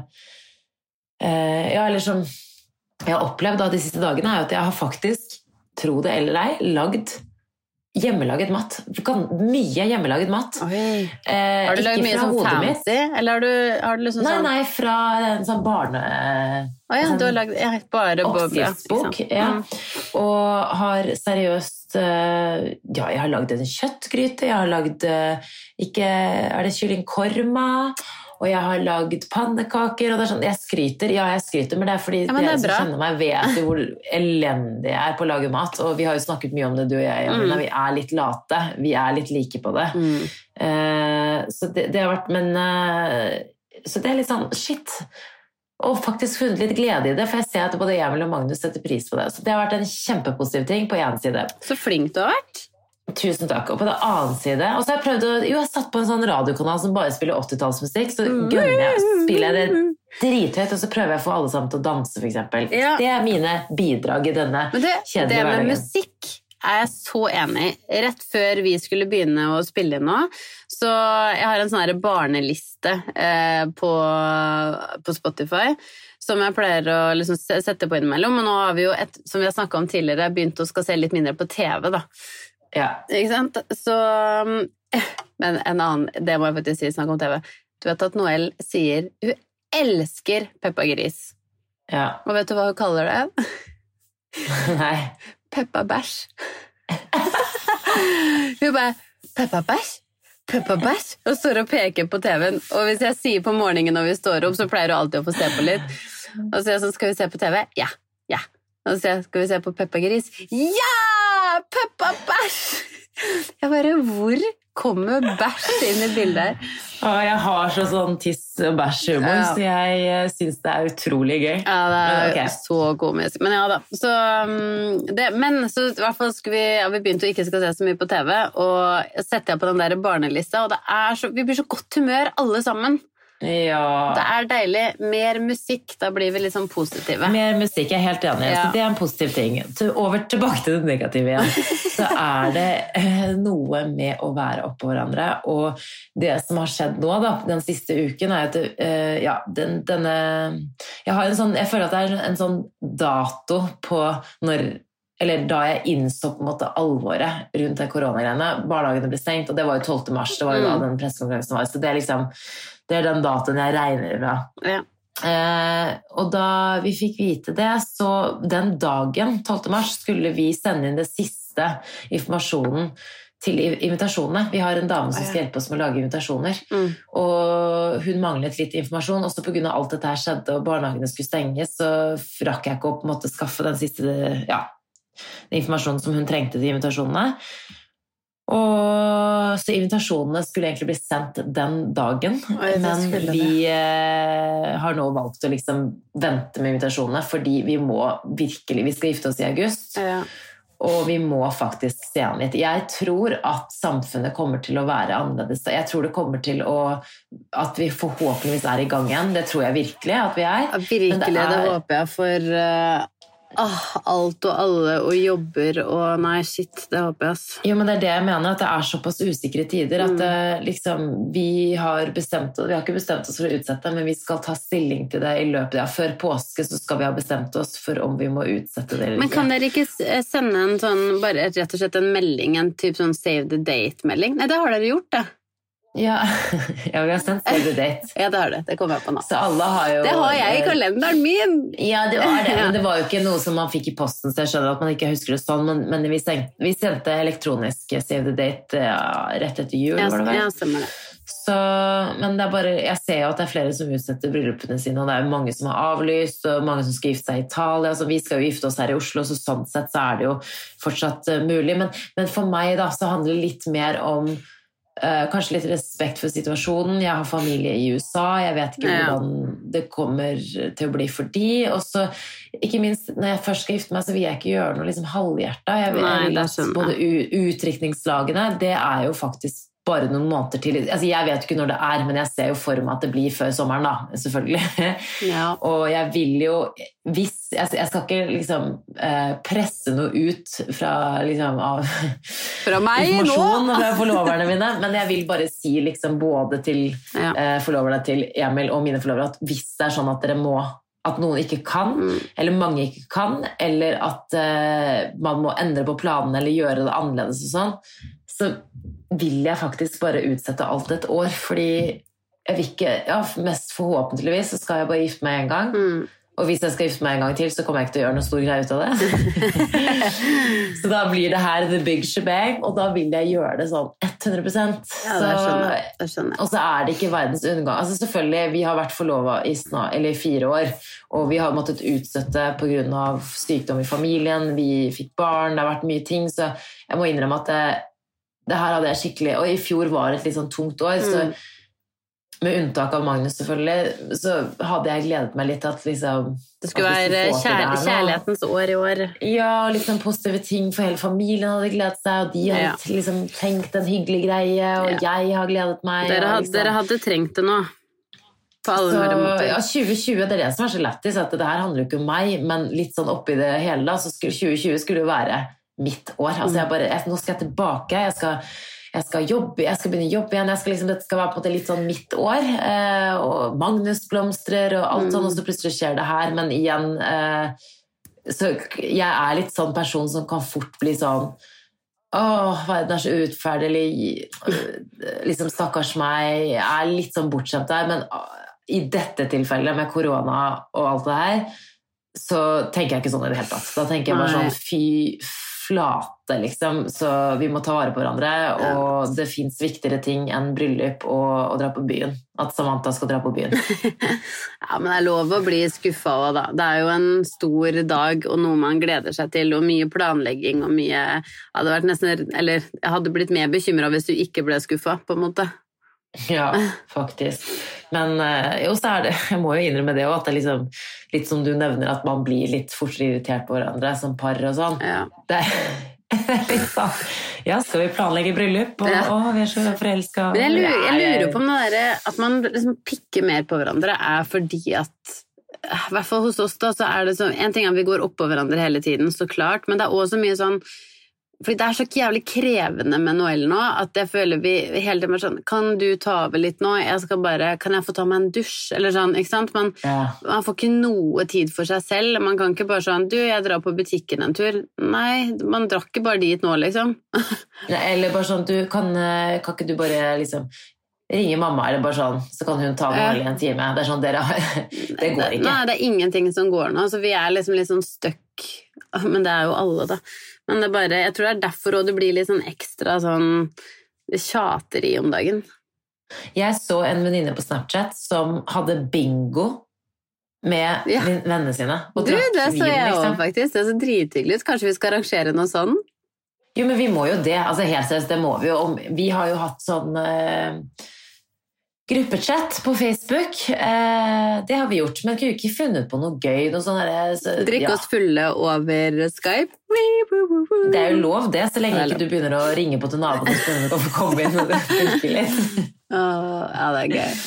Speaker 1: uh, Ja, eller som jeg har opplevd da, de siste dagene, er at jeg har faktisk, tro det eller ei, lagd hjemmelaget mat. Mye hjemmelaget mat. Eh,
Speaker 2: Har du lagd mye sånn fancy, eller har du, har du liksom
Speaker 1: Nei,
Speaker 2: sånn
Speaker 1: nei, fra en sånn barne...
Speaker 2: Å ja, du har lagd bare.
Speaker 1: Oppskriftsbok. Ja.
Speaker 2: Mm.
Speaker 1: Og har seriøst eh, Ja, jeg har lagd en kjøttgryte, jeg har lagd eh, ikke Er det kylling korma? Og jeg har lagd pannekaker. og det er sånn, Jeg skryter, ja, jeg skryter, men det er fordi
Speaker 2: Ja,
Speaker 1: dere
Speaker 2: er
Speaker 1: som kjenner meg, vet jo hvor elendig jeg er på å lage mat. Og vi har jo snakket mye om det, du og jeg. men
Speaker 2: Mm.
Speaker 1: Vi er litt late. Vi er litt like på det.
Speaker 2: Mm.
Speaker 1: Eh, så det, det har vært Men eh, Så det er litt sånn shit. Og faktisk funnet litt glede i det, for jeg ser at både Emil og Magnus setter pris på det. Så det har vært en kjempepositiv ting på én side.
Speaker 2: Så flink du har vært.
Speaker 1: Tusen takk. Og på den annen side Og så har jeg prøvd å Jo, jeg satt på en sånn radiokanal som bare spiller 80-tallsmusikk, så
Speaker 2: gunner
Speaker 1: gønner jeg, spiller jeg det drithøyt, og så prøver jeg å få alle sammen til å danse, f.eks.
Speaker 2: Ja.
Speaker 1: Det er mine bidrag i denne
Speaker 2: Men det,
Speaker 1: kjedelige
Speaker 2: det med
Speaker 1: hverdagen.
Speaker 2: musikk er jeg så enig i. Rett før vi skulle begynne å spille inn nå, så jeg har en sånn barneliste eh, på, på Spotify som jeg pleier å liksom sette på innimellom. Og nå har vi jo, et, som vi har snakka om tidligere, begynt å skal se litt mindre på TV, da.
Speaker 1: Ja.
Speaker 2: Ikke sant? Så um, Men en annen Det må jeg faktisk si, snakk om TV. Du vet at Noëlle sier hun elsker Peppa Gris.
Speaker 1: ja.
Speaker 2: Og vet du hva hun kaller det? <laughs>
Speaker 1: Nei.
Speaker 2: Peppa Bæsj. <laughs> hun bare Peppa Bæsj? Peppa Bæsj? Og står og peker på TV-en. Og hvis jeg sier på morgenen når vi står opp, så pleier hun alltid å få se på litt. Og så sier jeg sånn, skal vi se på TV? Ja. Ja. Og så sier jeg, skal vi se på Peppa Gris? Ja! Peppa Bæsj! Jeg bare, hvor kommer bæsj inn i bildet her?
Speaker 1: Og jeg har så sånn tiss- og bæsj-humor,
Speaker 2: Ja.
Speaker 1: så jeg syns det er utrolig gøy.
Speaker 2: Ja, det er
Speaker 1: Men ok.
Speaker 2: så komisk. Men ja da. Så, um, det, men så i hvert fall skulle vi, ja, vi begynte å ikke skal se så mye på TV, og setter jeg på den der barnelista, og det er så, vi blir så godt humør alle sammen.
Speaker 1: Ja.
Speaker 2: Det er deilig. Mer musikk, da blir vi litt sånn positive.
Speaker 1: Mer musikk, jeg er helt enig.
Speaker 2: Ja.
Speaker 1: Så det er en positiv ting. Over tilbake til det negative igjen. <laughs> Så er det eh, noe med å være oppå hverandre. Og det som har skjedd nå, da, den siste uken, er at eh, ja, den, denne Jeg har en sånn Jeg føler at det er en sånn dato på når eller da jeg innså på en måte alvoret rundt det koronagreiene. Barnehagene ble stengt, og det var jo 12. mars. Det var jo da
Speaker 2: Mm.
Speaker 1: den pressekonferansen var. Så det er liksom det er den datoen jeg regner fra.
Speaker 2: Ja.
Speaker 1: Eh, og da vi fikk vite det, så den dagen, 12. mars, skulle vi sende inn det siste informasjonen til invitasjonene. Vi har en dame som skal hjelpe oss med å lage invitasjoner.
Speaker 2: Mm.
Speaker 1: Og hun manglet litt informasjon. Også pga. alt dette her skjedde og barnehagene skulle stenges, så rakk jeg ikke å skaffe den siste ja, informasjonen som hun trengte til invitasjonene. Og, så invitasjonene skulle egentlig bli sendt den dagen,
Speaker 2: Oi,
Speaker 1: men vi eh, har nå valgt å liksom vente med invitasjonene fordi vi må virkelig Vi skal gifte oss i august,
Speaker 2: Ja.
Speaker 1: og vi må faktisk se an litt. Jeg tror at samfunnet kommer til å være annerledes. Jeg tror det kommer til å At vi forhåpentligvis er i gang igjen. Det tror jeg virkelig at vi er.
Speaker 2: Ja, virkelig, det,
Speaker 1: det er-
Speaker 2: håper jeg for eh, ah, alt og alle og jobber og Nei, shit, det håper jeg, ass.
Speaker 1: Jo, men det er det jeg mener, at det er såpass usikre tider at
Speaker 2: Mm.
Speaker 1: det, liksom, vi har bestemt Vi har ikke bestemt oss for å utsette, men vi skal ta stilling til det i løpet ja, Før påske så skal vi ha bestemt oss for om vi må utsette det eller
Speaker 2: Men kan dere ikke eh, sende en sånn, bare rett og slett en melding, en type sånn save the date-melding? Nei, det har dere gjort, det.
Speaker 1: Ja, <laughs> ja vi har sendt save the date.
Speaker 2: Ja, det har du. Det kommer jeg på nå.
Speaker 1: Har jo
Speaker 2: Det har jeg i kalenderen min!
Speaker 1: Ja, det var det, men det var jo ikke noe som man fikk i posten, så jeg skjønner at man ikke husker det sånn, men, men vi, sendte, vi sendte elektronisk save the date ja, rett etter jul,
Speaker 2: Ja,
Speaker 1: var det vel?
Speaker 2: ja, stemmer det.
Speaker 1: Så, men det bare, jeg ser jo at det er flere som utsetter bryllupene sine, og det er jo mange som har avlyst, og mange som skal gifte seg i Italia. Altså, vi skal jo gifte oss her i Oslo, så sånn sett så er det jo fortsatt eh, mulig. Men, men for meg da, så handler det litt mer om eh, kanskje litt respekt for situasjonen. Jeg har familie i USA, jeg vet ikke
Speaker 2: Ja.
Speaker 1: hvordan det kommer til å bli for de. Og så, ikke minst, når jeg først skal gifte meg, så vil jeg ikke gjøre noe liksom halvhjerta. Jeg vil,
Speaker 2: Nei,
Speaker 1: jeg vil at både utrykningslagene det er jo faktisk bare noen måneder til. Altså, jeg vet ikke når det er, men jeg ser jo for meg at det blir før sommeren, da, selvfølgelig. <laughs>
Speaker 2: Ja.
Speaker 1: Og jeg vil jo hvis, Jeg jeg skal ikke liksom eh, presse noe ut fra liksom av <laughs>
Speaker 2: Fra meg nå!
Speaker 1: fra <laughs> forloverne mine, men jeg vil bare si liksom både til
Speaker 2: Ja.
Speaker 1: eh, forloverne til Emil og mine forlovere at hvis det er sånn at dere må at noen ikke kan,
Speaker 2: Mm.
Speaker 1: eller mange ikke kan, eller at eh, man må endre på planene eller gjøre det annerledes og sånn, så vil jeg faktisk bare utsette alt et år, fordi jeg vil ikke, ja, mest forhåpentligvis så skal jeg bare gifte meg en gang,
Speaker 2: Mm.
Speaker 1: og hvis jeg skal gifte meg en gang til, så kommer jeg ikke til å gjøre noe stor greie ut av det. <laughs> så da blir det her the big shebang, og da vil jeg gjøre det sånn 100
Speaker 2: Ja, det skjønner jeg. Det skjønner
Speaker 1: og så er det ikke verdens undergang. Altså selvfølgelig, Vi har vært forlova i snart, eller fire år, og vi har måttet utsette pga. sykdom i familien. Vi fikk barn, det har vært mye ting, så jeg må innrømme at det, det her hadde jeg skikkelig Og i fjor var det et litt sånn tungt år, så
Speaker 2: Mm.
Speaker 1: med unntak av Magnus, selvfølgelig, så hadde jeg gledet meg litt til at liksom
Speaker 2: Det skulle være
Speaker 1: få
Speaker 2: kjær
Speaker 1: det
Speaker 2: kjærlighetens år i år.
Speaker 1: Ja, og liksom positive ting for hele familien hadde gledet seg, og de hadde
Speaker 2: Ja.
Speaker 1: liksom tenkt en hyggelig greie, og jeg har gledet meg.
Speaker 2: Dere hadde,
Speaker 1: liksom-
Speaker 2: dere hadde trengt det nå.
Speaker 1: Så, ja, 2020, det er det som er så lættis, at det her handler jo ikke om meg, men litt sånn oppi det hele, da, så skulle 2020 skulle jo være mitt år. Altså, jeg bare, jeg, nå skal jeg tilbake, jeg skal, jeg skal jobbe, jeg skal begynne å jobbe igjen, jeg skal liksom, dette skal være på en måte litt sånn mitt år, eh, og Magnus blomstrer og alt
Speaker 2: Mm.
Speaker 1: sånn, og så plutselig skjer det her, men igjen, eh, så jeg er litt sånn person som kan fort bli sånn, Åh, verden er så utferdelig. Liksom, stakkars meg. Jeg er litt sånn bortskjemt der, men ah, i dette tilfellet med korona og alt det her, så tenker jeg ikke sånn i det hele tatt. Da tenker jeg bare sånn fy flate, liksom. Så vi må ta vare på hverandre, og det fins viktigere ting enn bryllup og å dra på byen. At Samantha skal dra på byen. <laughs>
Speaker 2: Ja, men det er lov å bli skuffa òg, da. Det er jo en stor dag og noe man gleder seg til, og mye planlegging og mye hadde nesten, Eller jeg hadde blitt mer bekymra hvis du ikke ble skuffa, på en måte.
Speaker 1: Ja, <laughs> faktisk. Men eh, jo, så er det <laughs> Jeg må jo innrømme det òg, at det er liksom litt som du nevner, at man blir litt fortere irritert på hverandre som par og sånn.
Speaker 2: Ja.
Speaker 1: Det, <laughs> Litt sånn. Ja, skal vi planlegge bryllup? Og,
Speaker 2: Ja.
Speaker 1: å, vi er så forelska.
Speaker 2: Jeg lurer, jeg lurer på om det der, at man liksom pikker mer på hverandre, er fordi at I hvert fall hos oss, da, så er det sånn En ting er at vi går oppå hverandre hele tiden, så klart, men det er også mye sånn fordi det er så jævlig krevende med Noëlle nå, at jeg føler vi hele tiden er sånn Kan du ta over litt nå? Jeg skal bare Kan jeg få ta meg en dusj? Eller sånn, ikke sant? Man,
Speaker 1: ja.
Speaker 2: man får ikke noe tid for seg selv. Man kan ikke bare sånn Du, jeg drar på butikken en tur. Nei, man drar ikke bare dit nå, liksom. <laughs>
Speaker 1: Eller bare sånn, du, kan, eh, kan ikke du bare liksom ringe mamma, eller bare sånn, så kan hun ta i en time. Det er sånn, dere har <laughs> Det går ikke.
Speaker 2: Nei, det er ingenting som går nå. Så vi er liksom litt sånn stuck. Men det er jo alle, da. Men det bare, jeg tror det er derfor det blir litt sånn ekstra sånn tjateri om dagen.
Speaker 1: Jeg så en venninne på Snapchat som hadde bingo med
Speaker 2: Ja.
Speaker 1: vennene sine.
Speaker 2: Du, det så jeg òg,
Speaker 1: liksom.
Speaker 2: faktisk. Det er så drithyggelig ut. Kanskje vi skal arrangere noe sånn?
Speaker 1: Jo, men vi må jo det. Altså, helt seriøst, det må vi jo. Vi har jo hatt sånn uh, gruppechat på Facebook. Uh, det har vi gjort, men kunne ikke funnet på noe gøy. Noe sånn så-
Speaker 2: Drikke
Speaker 1: ja.
Speaker 2: oss fulle over Skype?
Speaker 1: Det er jo lov, det, så lenge ikke du begynner å ringe på til naboen og spørre om å få komme inn. det
Speaker 2: ja, det er gøy.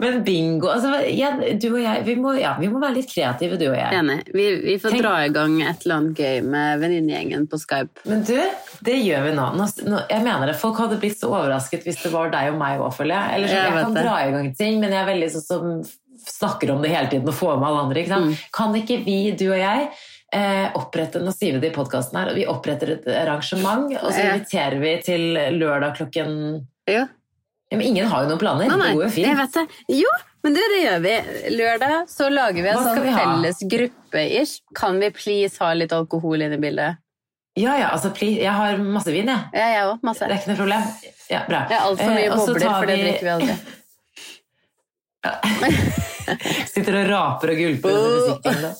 Speaker 1: Men bingo altså, ja, Du og jeg, vi må, ja, vi må være litt kreative, du og jeg.
Speaker 2: Enig. Vi, vi får
Speaker 1: Tenk-
Speaker 2: dra i gang et eller annet gøy med venninnegjengen på Skype.
Speaker 1: Men du, det gjør vi nå. nå, jeg mener det, Folk hadde blitt så overrasket hvis det var deg og meg òg, føler jeg. Eller så,
Speaker 2: Jeg
Speaker 1: jeg kan
Speaker 2: det.
Speaker 1: dra i gang ting, men jeg er veldig sånn som snakker om det hele tiden og får med alle andre. Ikke sant?
Speaker 2: Mm.
Speaker 1: Kan ikke vi, du og jeg, eh, opprette Nå sier vi det i podkasten her, og vi oppretter et arrangement, og så inviterer vi til lørdag klokken
Speaker 2: Ja.
Speaker 1: ja, Men ingen har jo noen planer.
Speaker 2: Nei, nei,
Speaker 1: det går jo fint.
Speaker 2: Jo, men du, det gjør vi. Lørdag så lager vi en sånn
Speaker 1: vi
Speaker 2: felles gruppe-ish. Kan vi please ha litt alkohol inn i bildet?
Speaker 1: Ja, ja, altså, please, jeg har masse vin, jeg.
Speaker 2: Ja, jeg også, Masse.
Speaker 1: Det er ikke noe problem. Ja, bra.
Speaker 2: Det er altfor mye
Speaker 1: Eh,
Speaker 2: bobler,
Speaker 1: vi...
Speaker 2: for det drikker vi aldri. <laughs> <laughs>
Speaker 1: Sitter og raper og gulper under musikken. da.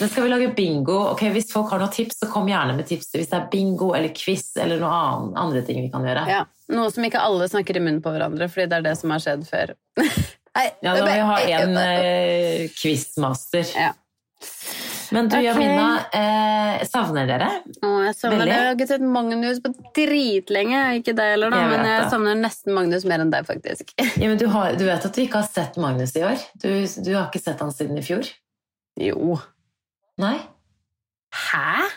Speaker 1: Men skal vi lage bingo? Ok, Hvis folk har noen tips, så kom gjerne med tips. Hvis det er bingo eller quiz eller noe annet, andre ting vi kan gjøre.
Speaker 2: Ja, Noe som ikke alle snakker i munnen på hverandre, fordi det er det som har skjedd før. <laughs> Nei,
Speaker 1: Ja, Da må vi ha en eh, quizmaster.
Speaker 2: Ja.
Speaker 1: Men du,
Speaker 2: okay.
Speaker 1: Jamina, eh, savner dere?
Speaker 2: Å, jeg savner
Speaker 1: Veldig.
Speaker 2: det. Jeg har ikke sett Magnus på dritlenge. Ikke deg heller, da,
Speaker 1: Jeg
Speaker 2: men jeg
Speaker 1: det.
Speaker 2: savner nesten Magnus mer enn deg, faktisk. <laughs>
Speaker 1: Ja, men du, har, du vet at du ikke har sett Magnus i år? Du, du har ikke sett han siden i fjor?
Speaker 2: Jo.
Speaker 1: Nei?
Speaker 2: Hæ?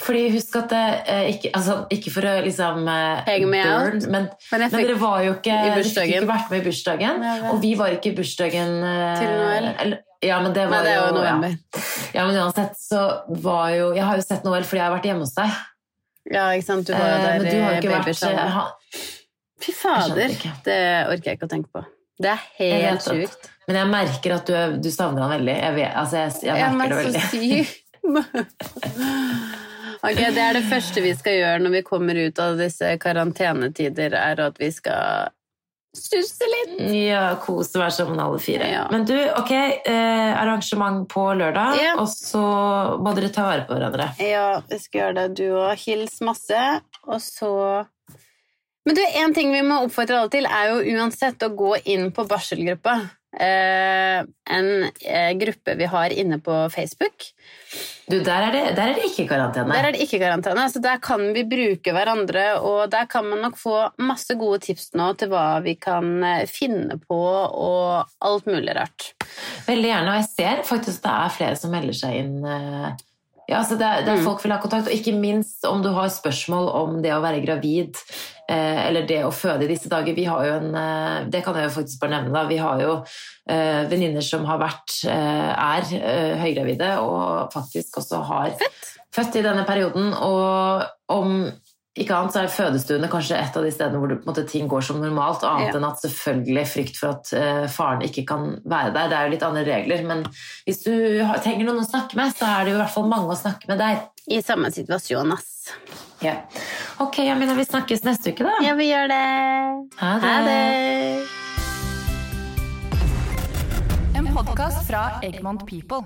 Speaker 1: Fordi husk at det, eh, ikke, altså, ikke for å liksom eh, burn, men,
Speaker 2: Men
Speaker 1: men dere var jo ikke, dere fikk ikke vært med i bursdagen. Og vi var ikke i bursdagen eh,
Speaker 2: Til Noel.
Speaker 1: eller- ja, men det
Speaker 2: var,
Speaker 1: var
Speaker 2: det er jo
Speaker 1: ja.
Speaker 2: november.
Speaker 1: Ja, men uansett så var jo Jeg har jo sett Noel fordi jeg har vært hjemme hos deg.
Speaker 2: Ja, ikke sant. Du var jo
Speaker 1: Eh,
Speaker 2: der
Speaker 1: men du har
Speaker 2: i
Speaker 1: vært
Speaker 2: babyshower.
Speaker 1: eh,
Speaker 2: Fy fader. Det orker jeg ikke å tenke på. Det er helt sjukt.
Speaker 1: Men jeg merker at du, du savner han veldig. Jeg, vet, altså jeg, jeg
Speaker 2: Jeg
Speaker 1: det
Speaker 2: så
Speaker 1: veldig. <laughs> <laughs>
Speaker 2: Ok, Det er det første vi skal gjøre når vi kommer ut av disse karantenetider, er at vi skal stusse litt.
Speaker 1: Ja, kose være sammen alle fire.
Speaker 2: Ja.
Speaker 1: Men du, ok, eh, arrangement på lørdag,
Speaker 2: Ja.
Speaker 1: og så må dere ta vare på hverandre.
Speaker 2: Ja, vi skal gjøre det. Du og hils masse, og så Men du, en ting vi må oppfordre alle til, er jo uansett å gå inn på barselgruppa. Eh, en eh, gruppe vi har inne på Facebook.
Speaker 1: Du, der er det, der er det ikke karantene.
Speaker 2: Der er det ikke karantene, så der kan vi bruke hverandre, og der kan man nok få masse gode tips nå til hva vi kan eh, finne på, og alt mulig rart.
Speaker 1: Veldig gjerne, og jeg ser faktisk at det er flere som melder seg inn. Ja, så det er, det er
Speaker 2: Mm.
Speaker 1: folk vil ha kontakt, og ikke minst om du har spørsmål om det å være gravid, eller det å føde i disse dager. Vi har jo en, eh, det kan jeg jo faktisk bare nevne da, vi har jo eh, venninner som har vært, eh, er eh, høygravide, og faktisk også har født i denne perioden, og om ikke annet så er fødestuene kanskje et av de stedene hvor det, måte, ting går som normalt, annet
Speaker 2: Ja.
Speaker 1: enn at selvfølgelig frykt for at eh, faren ikke kan være der. Det er jo litt andre regler, men hvis du har, trenger noen å snakke med, så er det jo i hvert fall mange å snakke med der.
Speaker 2: I samme situasjon, ass.
Speaker 1: Ja. Ok, Jamina, vi snakkes neste uke, da.
Speaker 2: Ja, vi gjør det.
Speaker 1: Ha det.
Speaker 2: Ha det.
Speaker 3: En podkast fra Egmont People.